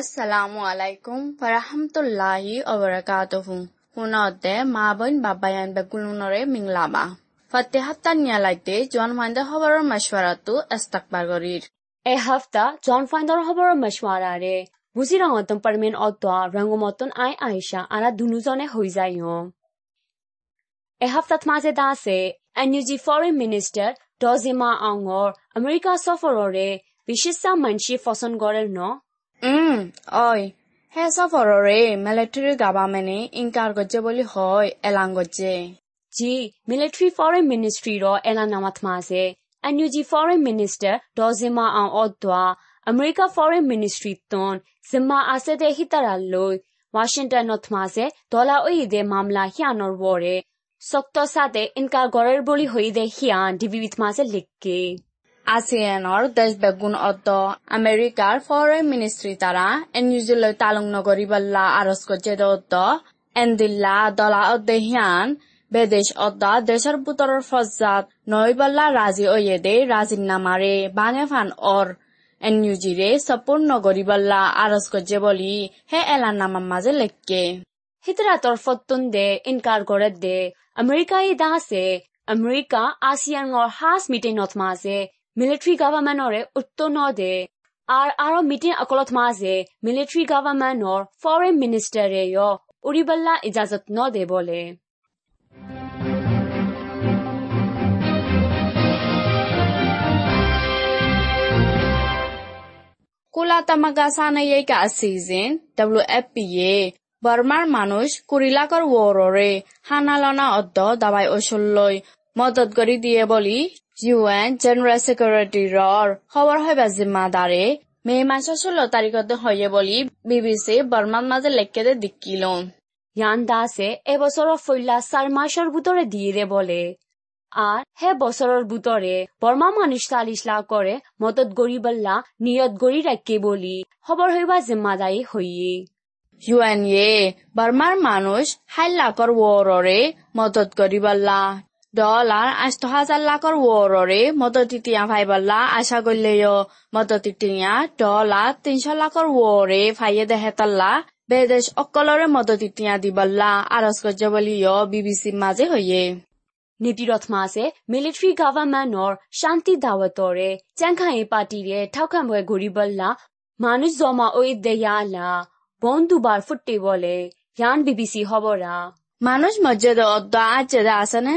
আসসালামু আলাইকুম ফারাহামতুল্লাহি অবরাকাতহু হুনতে মা বইন বাবায়ান বেকুলুনরে মিংলাবা ফাতেহাত্তা নিয়ালাইতে জন ফাইন্দা হবরর মাশওয়ারাতু ইস্তাকবার গরির এ হাফতা জন ফাইন্দার হবরর মাশওয়ারারে বুঝি অতম পারমেন অতয়া রঙমতন আই আয়েশা আরা দুনুজনে হই যাইও এ হাফতাত মাঝে দাসে এনইউজি ফরেন মিনিস্টার ডজিমা আংগর আমেরিকা সফররে বিশেষ মানসি ফসন গরের ন উম অই হে সফররে মিলিটারি গভর্নমেন্টে ইনকার গজ্জে বলি হয় এলান গজ্জে জি মিলিটারি ফরেন মিনিস্ট্রি র এলান নামাত মাসে NUG Foreign Minister Dozima Ang Odwa America Foreign Ministry ton Zima Asede Hitaralloi Washington not mase dola oide mamla hianor wore সক্ত সাথে ইনকার গড়ের বলি হইদে হিয়ান ডিবিবিত মাসে লিখকে ASEANৰ দেশবেগুন অত আমেৰিকাৰ ফৰেন মিনিষ্ট্ৰী তাৰা এন নিউজিলৈ তালুং নগৰী বাল্লা আৰজ কজেদ অত এন্দিল্লা, দলা অদেহিয়ান বেদেশ অদ্দা দেশের বুতরের ফজাত নৈবাল্লা রাজি অয়েদে রাজিন নামারে বাঙে ফান অর এনইউজিরে সপূর্ণ গরিবাল্লা আরজ করছে বলি হে এলার নামার মাঝে লেখকে। হিতরা তরফতুন দে ইনকার করে দে আমেরিকায় দাসে আমেরিকা আসিয়ান হাস মিটে নথ মাঝে মিলিটাৰী গভৰ্ণমেণ্টৰে উত্তৰ নদে আৰু আৰু মিটিং অকলত মাজে মিলিটাৰী গভৰ্ণমেণ্টৰ ফৰেন মিনিষ্টাৰে উৰিবাল্লা ইজাজত নদে বলে কলা তামাকা চানে কাছিজেন ডাব্লিউ এফ পি এ বৰ্মাৰ মানুহ কুৰিলাকৰ ৱৰৰে হানালনা অদ্দ দাবাই ঔচল্লৈ মদত কৰি দিয়ে বুলি ယူအန် General Secretary ရော်ဟောဝါဟဘ জিম্মাদারে မေမန်16 তারিখতে হয়ে বলি বিবিসি বর্মান মাঝে লেখকেদের দিকিলন ইয়ান দাসে এবছর ফইলা চার মাসের ভিতরে দিয়ে বলে। আর হে বছরের ভিতরে বর্মা মানুষ তালিশলা করে মতত গরিবাল্লা নিয়ত গড়ি রাখকে বলি খবর হইবা জিম্মাদারি হইয়ে ইউএনএ বার্মার মানুষ হাইলাকর ওয়ররে মদত করিবাল্লা ডলার আষ্ট হাজার লাখৰ ৱৰৰে মদতিতিয়া ফাইবাল্লা আশা কৰিলেও মদতিতিয়া ডলার তিনশ লাখৰ ওরে ফাইয়ে দেহেতাল্লা বেদেশ অকলৰে মদতিতিয়া দিবাল্লা আরস কৰ্য বলিও বিবিচিৰ মাজে হইয়ে নীতিৰথ মাসে মিলিটারি গভৰ্ণমেণ্টৰ শান্তি দাৱতৰে চেংখাই পাৰ্টিৰে ঠাউখান ভয় ঘূৰিবল্লা মানুষ জমা ঐ দেয়ালা ফুটি বলে ইয়ান বিবিচি হবরা মানুষ মজ্জাদ অদ্দা আজ আসনে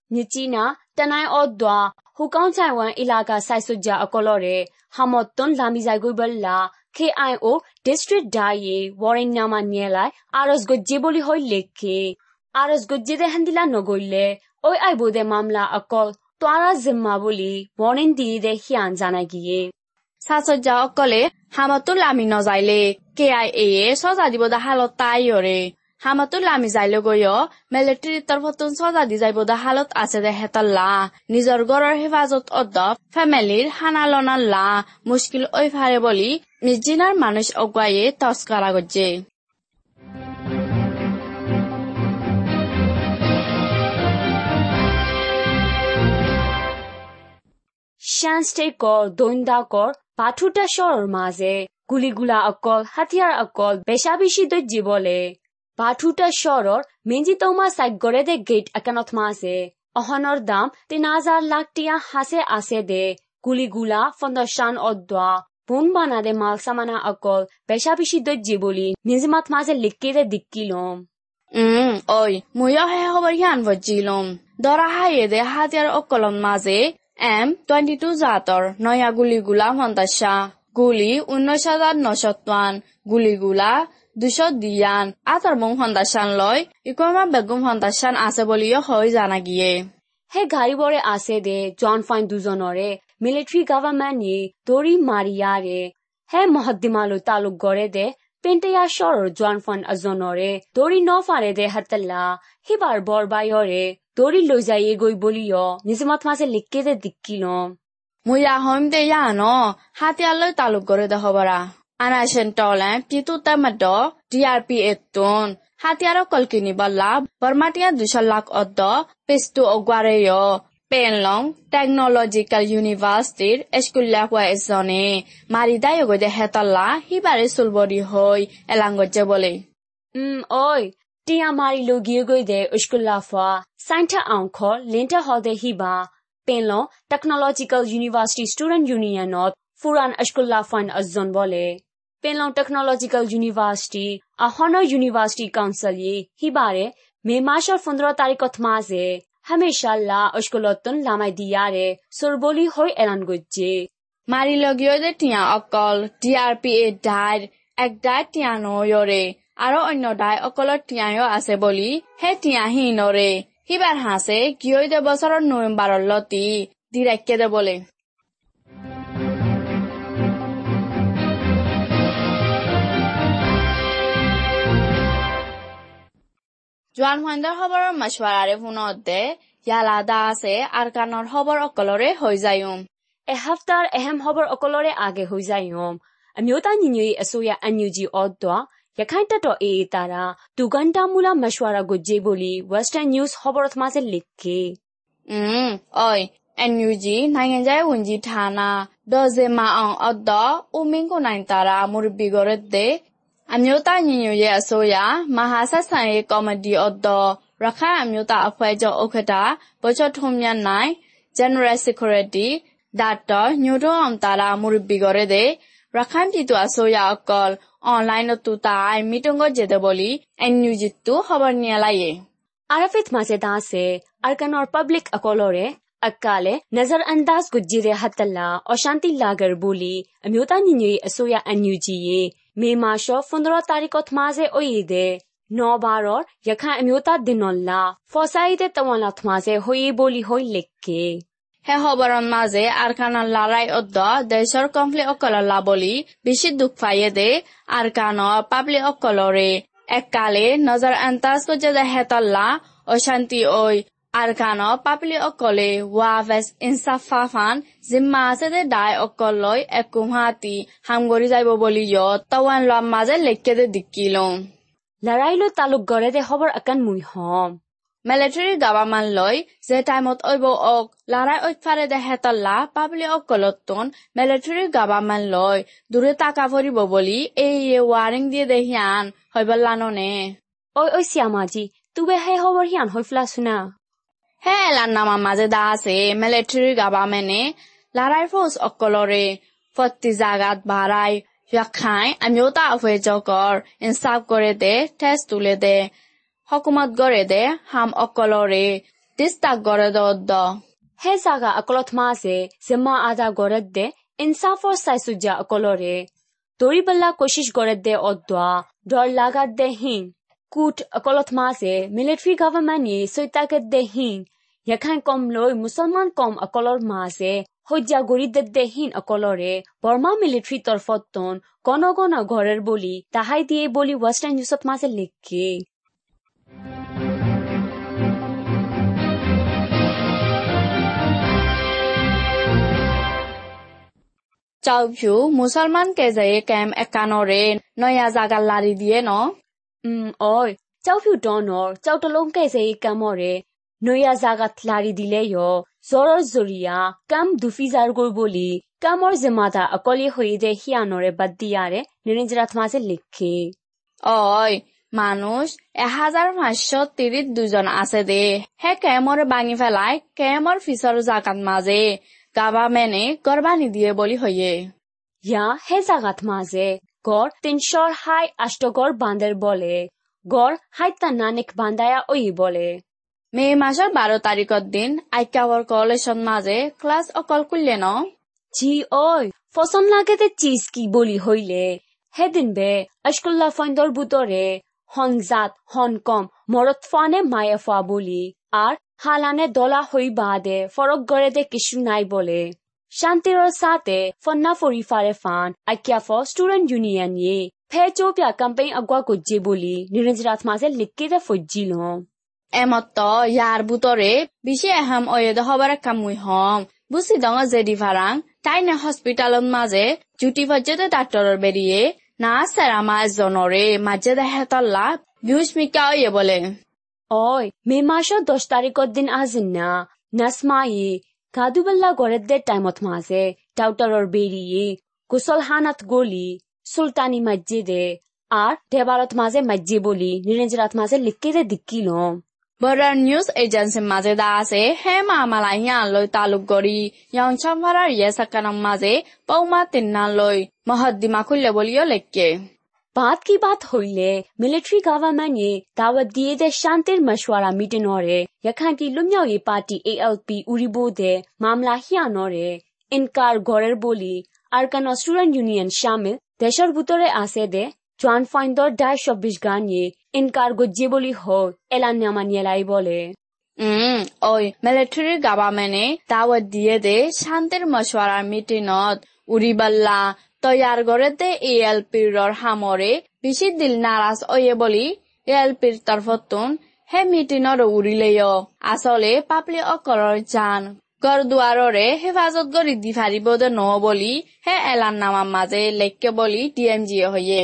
কেশন ষ্টেটত জাগা কেশন মাঝে মিলিটারি গভর্নমেন্টৰ সাহায্য অকলৰে হামতটো লামি যাব গল্লা কে আই অ ডিষ্ট্ৰিক্ট দায়ে আৰজ করছে এ ওই ভিওই হবরত মাঝে দাসে নিচিনা তনাই অদ্দা হুকাউ চাইওয়ান ইলাকা সাইসুজ্জা অকলরে হামত্তন লামি যাইগুই বল্লা KIO district daye warren nama nielai aros gojje boli hoi lekhe aros gojje de handila nogoile oi ai bode mamla akol twara zimma boli warren di de hyan jana giye সাহায্য অকলে হামতো লামি নজাইলে কে I A এ সজা দিব দা হালত তাই ওরে হামতো লামি যাইলে গয় military তরফতুন সজা দি যাইব দা হালত আছে দে হেতাল্লা নিজৰ ঘৰৰ হেফাজত অদ্দ ফেমিলিৰ হানালনা লা। মুশকিল ওই ফারে বলি মিজিনার মানুষ state kor doinda kor বাঠুটা শহরের মাঝে গুলিগুলা অকল হাতিয়ার অকল বেশা বেশি দৈর্য বলে বাথুটা চৰৰ মেজি তৌমা চাইগৰে দে গেট একানত মাছে। অহনৰ দাম তিন হাজাৰ লাখ টিয়া হাছে আছে দে। গুলি গুলা ফন্দান অদোৱা ভোং বানা দে মালচা মানা অকল পেচা পিচি দৈজি বুলি নিজ মাত মাজে লিকি দে দিকি লম। উম ঐ ময়ো সেই খবৰ সিয়ান বজি লম। দৰা হাইয়ে দে হাজিয়াৰ অকলন মাজে এম টুৱেণ্টি টু জাতৰ নয়া গুলি গুলা গুলি ঊনৈশ হাজাৰ নশ টান গুলিগুলা দুশ দিয়ান আতাৰ বম সন্দাসান লৈ ইকমা বেগম সন্দাসান আছে বুলিও হৈ জানা গিয়ে। সেই গাড়ীবোৰে আছে দে, জন ফাইন দুজনৰে, মিলিটাৰী গভৰ্ণমেণ্টে দৌৰি মাৰি ইয়াৰে মহাদিমা মহদ্দিমালৈ তালুক গড়ে দে, পেণ্টেয়া চৰৰ জন ফান এজনৰে দৌৰি নফাৰে দে হাতলা, সিবাৰ বৰবায়ৰে দৌৰি লৈ যায় গৈ বুলিও নিজে মত মাছে লিখকে দে দিকি ল'ম। တလာဟိဘာဘော်ဘယောရဲဒိုရီလိုဇာယေကိုဘိုလီယောနိစမတ်မဆဲလိကေတဲ့ဒီကီလွန်မူယာဟွန်တဲ့ရနော်ဟာတရလွတ်တာလို့ကြရတဲ့ဟောပါရာအာနာရှင်တော်လန်ပြည်သူတက်မတော် DRPA တွန်ဟာတရကလကီနီဘလာဘာမတ်ယာဒူရှလတ်အော့ဒပစ္စတူအကွာရဲယော Penlong Technological University eskulla hua esone marida yogo de hetalla hibare sulbodi hoi elango jebole um oi tia mari lo giego de eskulla hua sainta aung kho linta ho de hiba Penlo Technological University Student Union North Furan Ashkulla Fan Azon Bole. Penlo Technological University A Honor University Council Ye Hibare মে মাসের পনেরো তারিখত মাঝে হামেশা লা অস্কলতন লামাই দিয়ারে সরবলি হৈ এলান গজ্জে মারি লগিয় যে টিয়া অকল ডি আৰ পি এ ডাইৰ এক ডাই টিয়া নয়ৰে আৰু অন্য ডাই অকলৰ টিয়াইও আছে বুলি হে টিয়া সি নৰে সিবাৰ হাসে গিয়ে দে বছৰৰ নৱেম্বৰৰ লতি দিৰাক্যে দে বলে। জোৱান ফান্ডাৰ খবৰৰ মাছওয়াৰে ফোনত দে ইয়ালাদা আছে আৰু কাণৰ খবৰ অকলৰে হৈ যায়ম। এসপ্তাহৰ এহেম খবৰ অকলৰে আগে হৈ যায়ম। আমিও তাই নিনিয়ে এসোয়া এনিউজি অদ্দা ရေးအစိုးရ NUG အော့တော့ရခိုင်တပ်တော် AA တာရာဒူကန်တာမူလာမရှဝါရာကိုဂျေဘိုလီ Western News ဟောဘရသမားစလစ်ကေอืมအိုင် NUG နိုင်ငံခြားရေးဝန်ကြီးဌာနဒေါ်စင်မအောင်အော့တော့ဦးမင်းကိုနိုင်တာရာမူရပီဂရတဲ့အမျိုးသားညီညွတ်ရေးအစိုးရမဟာဆက်ဆံရေးကော်မတီအော့တော့ရခိုင်အမျိုးသားအဖွဲ့ချုပ်ဥက္ကဋ္ဌဗိုလ်ချုပ်ထွန်းမြတ်နိုင် General Security ဒါတော့ညိုတော့အောင်တာလာမူရပီဂရတဲ့ရခိုင်ပြည်သူအစိုးရအကော অনলাইনতো তাই মিটংগ জেদে বলি। এনিউজিতটো খবৰ নিয়ালাইয়ে। আৰফিত মাজেদা আছে আৰকানৰ পাব্লিক অকলৰে অকালে নজৰ আন্দাজ গুজিৰে হাতলা অশান্তি লাগৰ বুলি মিউতা নিনি মে মাস পোন্ধৰ তাৰিখত মাজে অইদে ন বাৰৰ য়খা এমিউতা দিনল্লা ফচাইদে তমলাত মাজে হৈয়ে বুলি হৈ Hehobaron maze arkanon larai oddo deisor konfli দে laboli bishi dukfayede arkano pabli okolore এককালে নজর আন্তাজ কজেদা হেতল্লা অশান্তি ওই আরকানো পাবলি অকলে। ওয়াভেস ইনসাফাফান জিম্মা আছে দে ডাই অকলই একুহাতি হামগরি যাইব বলি তওয়ান লম মাজে লেখকে দে দিকিলো লড়াইলো তালুক গড়ে দে খবর আকান মুই হম। মেলেটেৰী দাবা লৈ যে টাইমত অব অক লাৰাই অক্ষাৰে দেহেতলা পাবলি অক কলতন মেলেটেৰী লৈ দূৰে টাকা ভৰিব বুলি এই ৱাৰিং দিয়ে দেহিয়ান আন ঐ ঐ শ্যামাজী তুবে হে হব হিয়ান হৈফলা শুনা হে লান্না মামাজে দা আছে মেলেটেৰী গাবা মেনে লাৰাই ফৌজ অকলৰে ফটি জাগাত বাৰাই ব্যাখাই আমিও তাফ হৈ যকৰ ইনচাফ কৰে দে ঠেচ তোলে দে হকুমত গৰে দে হাম অকলৰে তিস্তা গড়ে দদ্দ হে সাগা অকলত মাসে জিম্মা আদা গৰে দে ইনসাফর সাইসু যা অকলরে দরিবল্লা কোশিস গড়ে দে অদ্দা ডর লাগা দে হিং কুট অকলত মাসে মিলিটারি গভর্নমেন্ট ই সৈতা কে দে হিং এখান কম লৈ মুছলমান কম অকলর মাসে হজ্জা গড়ি দে দে বৰমা অকলৰে বৰ্মা মিলিটাৰি তৰফতন গণগণ ঘৰেৰ বলি তাহাই দিয়ে বলি ওয়েস্টাৰ্ন নিউজত মাসে লিখে চাউভিউ মুসলমান কে যে কেম একানরে নয়া জাগাল লারি দিয়ে ন? উম ওই চাউভিউ ডনর চাউটলং কে যে কামরে নয়া জাগাত লারি দিলে জর জরিয়া কাম দুফি জারগুর বলি কামর জেমাদা অকলি হই দে হিয়ানরে বাদ্দিয়ারে নিরঞ্জরাত মাঝে লিখে। ওই মানুষ এহাজার পাঁচশো তিরিশ দুজন আছে দে। হে কেমর বাঙি ফেলায় কেমর ফিসর জাগাত মাজে? গাভামেনে গরবানি দিয়ে বলি হইয়ে ইয়া হে জাগাত মাঝে গড় তিনশোর হাই আষ্টগড় বাঁধের বলে গড় হাইতা নানিক বান্ধায়া ওই বলে মে মাসের বারো তারিখের দিন আইকাওয়ার কলেজের মাঝে ক্লাস অকল করলে ন জি ওই ফসন লাগেতে চিজ কি বলি হইলে হেদিন বে আশকুল্লা ফাইন্দর বুতরে হনজাত হনকম মরত ফানে মায়ে ফা বলি আর হালানে দলা হই বাদে, ফরক গড়েতে কিছু নাই বলে। শান্তির সাথে ফন্না ফরি ফারে ফান আইকিয়াফ স্টুডেন্ট ইউনিয়ন ইয়ে ফে চোপিয়া ক্যাম্পেইন আগুয়া করছে বলি নিরঞ্জরাত মাঝে লিখকেতে ফজ্জিল হম এমত ইয়ার বুতরে বিশে এহাম অয়েদ হবার কামুই হম। বুসি দঙ জেডি ফারাং তাই না হসপিটালত মাঝে জুটি ফজ্জেতে ডাক্তরের বেরিয়ে না স্যার আমার জনরে মাঝে দেহে তল্লা বিহুস মিকা বলে। তারিখর দিন আজিন না। নাসমাই, কাদুবেল্লা গড়ের দে টাইমত মাঝে ডাউটারর বেরিয়ে কুশল হানাত গলি, সুলতানি মসজিদে, আর দেবালত মাঝে মসজি বলি নিরঞ্জরাত মাঝে লিখকে দে দিক্কিল বরার নিউজ এজেন্সি মাঝে দা আছে, হে মা মালাই হিয়া লই তালুক গড়ি ইয়ং চাম্পারার ইয়ে সাকানাম মাঝে, পৌমা তিন্না লই, মহদ্দিমা খুললে বলিও লেখকে। বাদ কি বাত হইলে মিলিটারি গভর্নমেন্ট য়ে দাওয়াত দিয়ে দে শান্তির মশওয়ারা মিটিং নরে রাখাইন কি লুময় ောက်ရေးပါတီ শামিল ဥရီဘိုတဲ့မာမလာဟျာနော်ရဲအင်ကာဂေါ်ရဘိုလီအာကန်အော်စတူဒန့်ယူနီယန်ရှာမီ দেশের ভিতরে আছে দে জোয়ান ফাইন্দর ডাই চব্বিশ গান ইয়ে ইনকার গজ্জে বলি হোক এলান নামা নিয়ে বলে উম ওই মিলিটারি গভর্নমেন্টে দাওয়াত দিয়ে দে শান্তির মশওয়ারা মিটিনত উরিবাল্লা তৈয়ার গড়েতে এএলপির সামৰে বেশি দিল নারাজ ওয়ে এল পিৰ তৰফতোন হে মিটিনৰ উড়িলেও আচলে পাপলি অকলর জান। ঘৰ দুৱাৰৰে হেফাজত গড়ি দি ফাৰিব দে ন বুলি হে এলান নামার বুলি লেখকে এম জিয়ে হইয়ে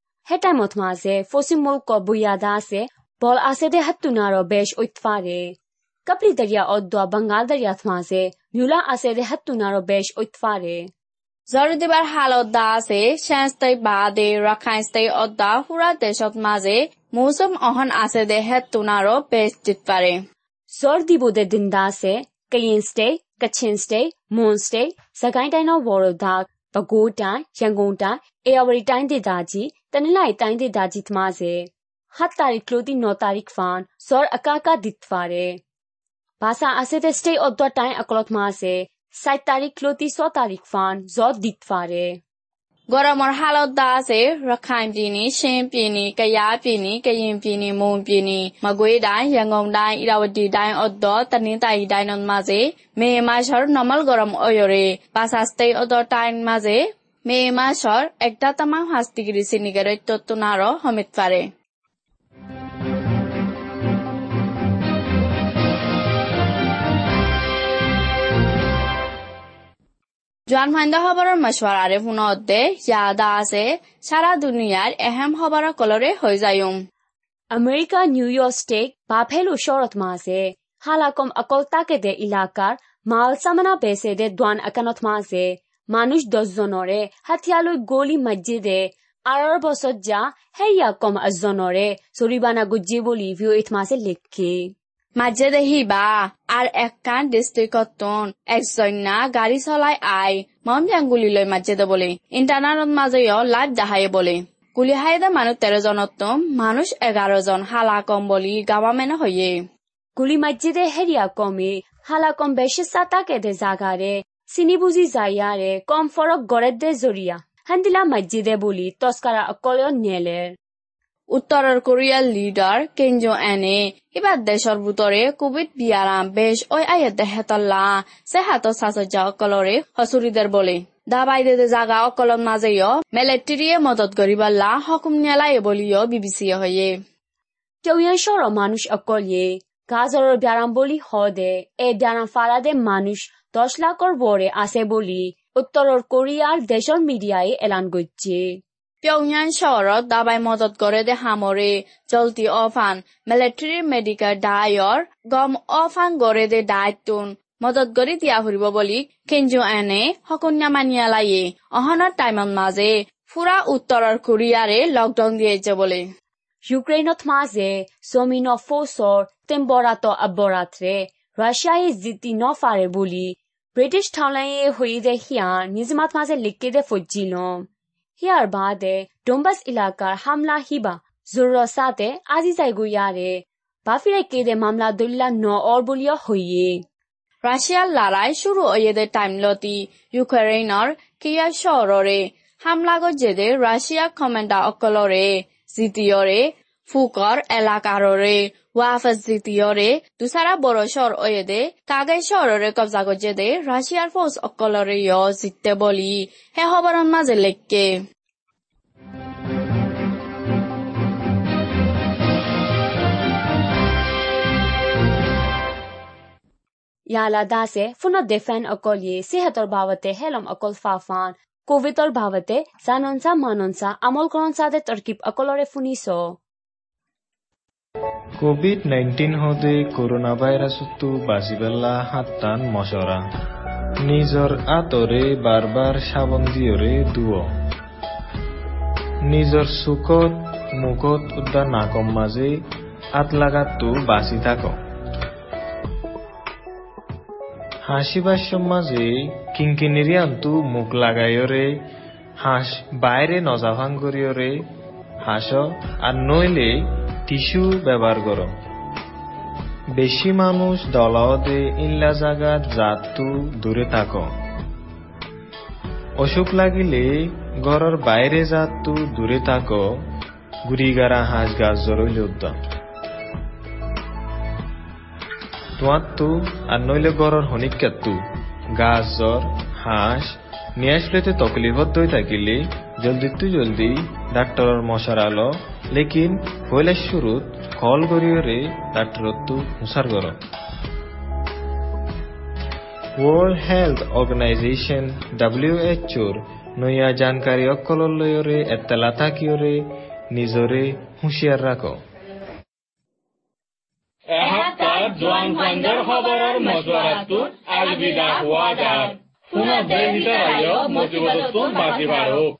পনেরো তারিখের বুতরে বর্মার দেশের দৈন ডাকত মাঝে মে মাসের ষোলো তারিখ লতি কুড়ি তারিখের বুতরে নিওয়া চমটে তা এলাকার মাঝে গলিত পারে কপলি দরিয়া অদ্দোয়া বাঙ্গাল দরিয়াত মাঝে গুড়া মিক্যা বইয়া আব্বার উৎফারে হে টাইমত মাঝে ফসিম মুলক বইয়া দা আছে বল আছে দে হাত্তুনারো বেশ উৎফারে কপলি দরিয়া অদ্দোয়া বাঙ্গাল দরিয়াত মাঝে মিউলা আছে দে হাত্তুনারো বেশ উৎফারে জরদিবার হালত দা আছে শ্যাস্তাই বাদে রাখাইস্তাই অদ্দা হুরা দেশত মাঝে মৌসুম অহন আছে দে হেত তুনারো বেশ জিত পারে জর দিবুদে দিন দা আছে Colin stay কচ্ছিন stay মွန်စတေ tanilai tain de daji thmaze hat tarik kloti no tarik fan zor akaka ditware basa ase de stay of the time aklot mase sai tarik kloti so tarik fan zor ditware ဂေါ်ရမဟာလောက်သားစေရခိုင်ပြည်နယ်ရှမ်းပြည်နယ်ကယားပြည်နယ်ကရင်ပြည်နယ်မွန်ပြည်နယ်မကွေးတိုင်းရန်ကုန်တိုင်းဣရဝတီတိုင်းအော်တော်တနင်္သာရီတိုင်းတို့မှာစေမေမာရှော်နော်မယ်ဂေါ်ရမအော်ယိုရီဘာသာစတေးအော်တော်တိုင်းမှာစေ মে মাসর একটা তামাম হাস degree সিনিগারের তত্তুনারও হমিত পারে জোয়ান ফাইন্দা খবরের মশওয়ারারে পুনঃদে ইয়াদা আছে সারা দুনিয়ার এহেম খবর কলরে হয়ে যায়ুম। America New York state Buffalo শরত মাসে হালাকম অকল তাকেদে এলাকার মাল সামনা বেসেদে দোয়ান আকানত মাসে মানুহ দহজনৰে হাঠিয়ালৈ গলি মাজি দে বছত বছৰত যা সেয়া কম এজনৰে চৰিবা নাগুজি বুলি মাছে লিখি। মাজে দেহিবা আৰ এক কাণ ডিষ্ট্ৰিক্টত তন গাড়ী চলাই আই মম জাংগুলি লৈ মাজে দে বোলে ইণ্টাৰনেটত মাজে লাইভ দেহাই বোলে। গুলিহাই দে মানুহ তেৰজনত তম মানুহ এঘাৰ জন হালা কম বুলি গাৱামেন হয়ে গুলি মাজে দে হেৰিয়া কমে হালা কম বেছি চাতাকে দে জাগাৰে চিনি বুজি যাইয়ারে কম ফরক গড়ের দে জরিয়া হান্দিলা মসজিদে বলি তস্কারা অকলেও নেলের উত্তরের কোরিয়ার লিডার কেঞ্জো এনে এবার দেশের ভিতরে কোভিড বিয়ারাম বেশ ওই আয়ের দেহেতল্লা সে হাত সাজা অকলরে হসুরিদের বলে। দাবাই দে জাগা অকলন মাঝেও মেলেট্রিয়ে মদত করিবাল্লা হকুম নেলাই বলিও বিবিসি হয়ে। কেউয়ান সর মানুষ অকলিয়ে গাজরের ব্যারাম বলি হদে এ ব্যারাম ফালাদে মানুষ দশ লাখৰ বৰে আছে বুলি উত্তৰৰ কোৰিয়াৰ দেশৰ মিডিয়াই এলান কৰিছে। পিয়ংয়ান চহৰত দাবাই মদত কৰে দে সামৰে জলতি অফান মিলিটাৰী মেডিকেল ডায়ৰ গম অফান গৰে দে দায়তুন মদত কৰি দিয়া ফুৰিব বুলি কেঞ্জু এনে সকন্যা মানিয়ালায়ে অহনৰ টাইমত মাজে ফুৰা উত্তৰৰ কোৰিয়াৰে লকডাউন দিয়েছে বলে। ইউক্ৰেইনত মাজে চমিন ফৌচৰ টেম্বৰাত আব্বৰাত্ৰে ৰাছিয়াই জিতি নফাৰে বুলি တီနော်ဖာရဘူလီ British ထောင်လိုင်းရဲ့ဟွေတဲ့ဟီယာနိဇမတ်မာဇလိကေတဲ့ဖူဂျီလွန်ဟီယာဘာတဲ့ဒွန်ဘတ်အီလာကာဟမ်လာဟီဘာဇူရောဆာတဲ့အာဇီဆိုင်ကိုရတဲ့ဘာဖီရက်ကေတဲ့မမ်လာဒူလာနော်အော်ဘူ ফুকর এলাকাররে ওয়াফেজ দ্বিতীয়রে দুসারা বড় শহর ওয়েদে কাগে কবজা করছে দে রাশিয়ার ফৌজ অকলরে ইয় জিততে বলি, হে হবরন মাঝে লেখকে। ইয়ালা দাসে ফুনত দেফেন অকল ইয়ে সিহতর বাবতে হেলম অকল ফাফান কোভিডৰ ভাৱতে জাননচা মাননচা, আমল কৰনচা দে তৰ্কিব অকলৰে ফুনিছ। ಕೋವಿಡ್ ನೈನ್ಟೀನ್ ಹೊದೆ ಕೊರೋನಾ ವೈರಸತ್ತು বাজিবেলা হাত্তান মশরা। নিজর আতরে বারবার সাবন দিয়রে দুও নিজর সুখত, মুখত উদ্দা নাকম মাঝে আত লাগাতো বাঁচি থাক। হাসিবার সমাজে কিঙ্কিনেরি আন্তু মুখ লাগাইরে হাঁস বাইরে নজাভাং করিয়রে হাঁস আর নইলে টিস্যু ব্যবহার করো। বেশি মানুষ দলাওদে ইল্লা জাগাত জাতু দূরে থাকো। অসুখ লাগিলে ঘরের বাইরে জাতু দূরে থাকো গুড়িগারা হাঁস গাছ জরইল উদ্যম তোয়াত্তু, আর নইলে গড়র হনিকাত্তু গাছ, জ্বর, হাঁস, নিয়ে আসলেতে তকলিফত দই থাকিলে জলদি তু জলদি ডাক্তরর মশারালো লেকিন কল করিয়রে ডাক্তরত্তু হুসার গর ওয়ার্ল্ড হেলথ অর্গানাইজেশন ডাব্লিউএচওর নয়া জানকাৰী অকলৰ লৈৰে এতেলা থাকিয়ৰে নিজৰে হুঁচিয়াৰ ৰাখো বাঢ়ক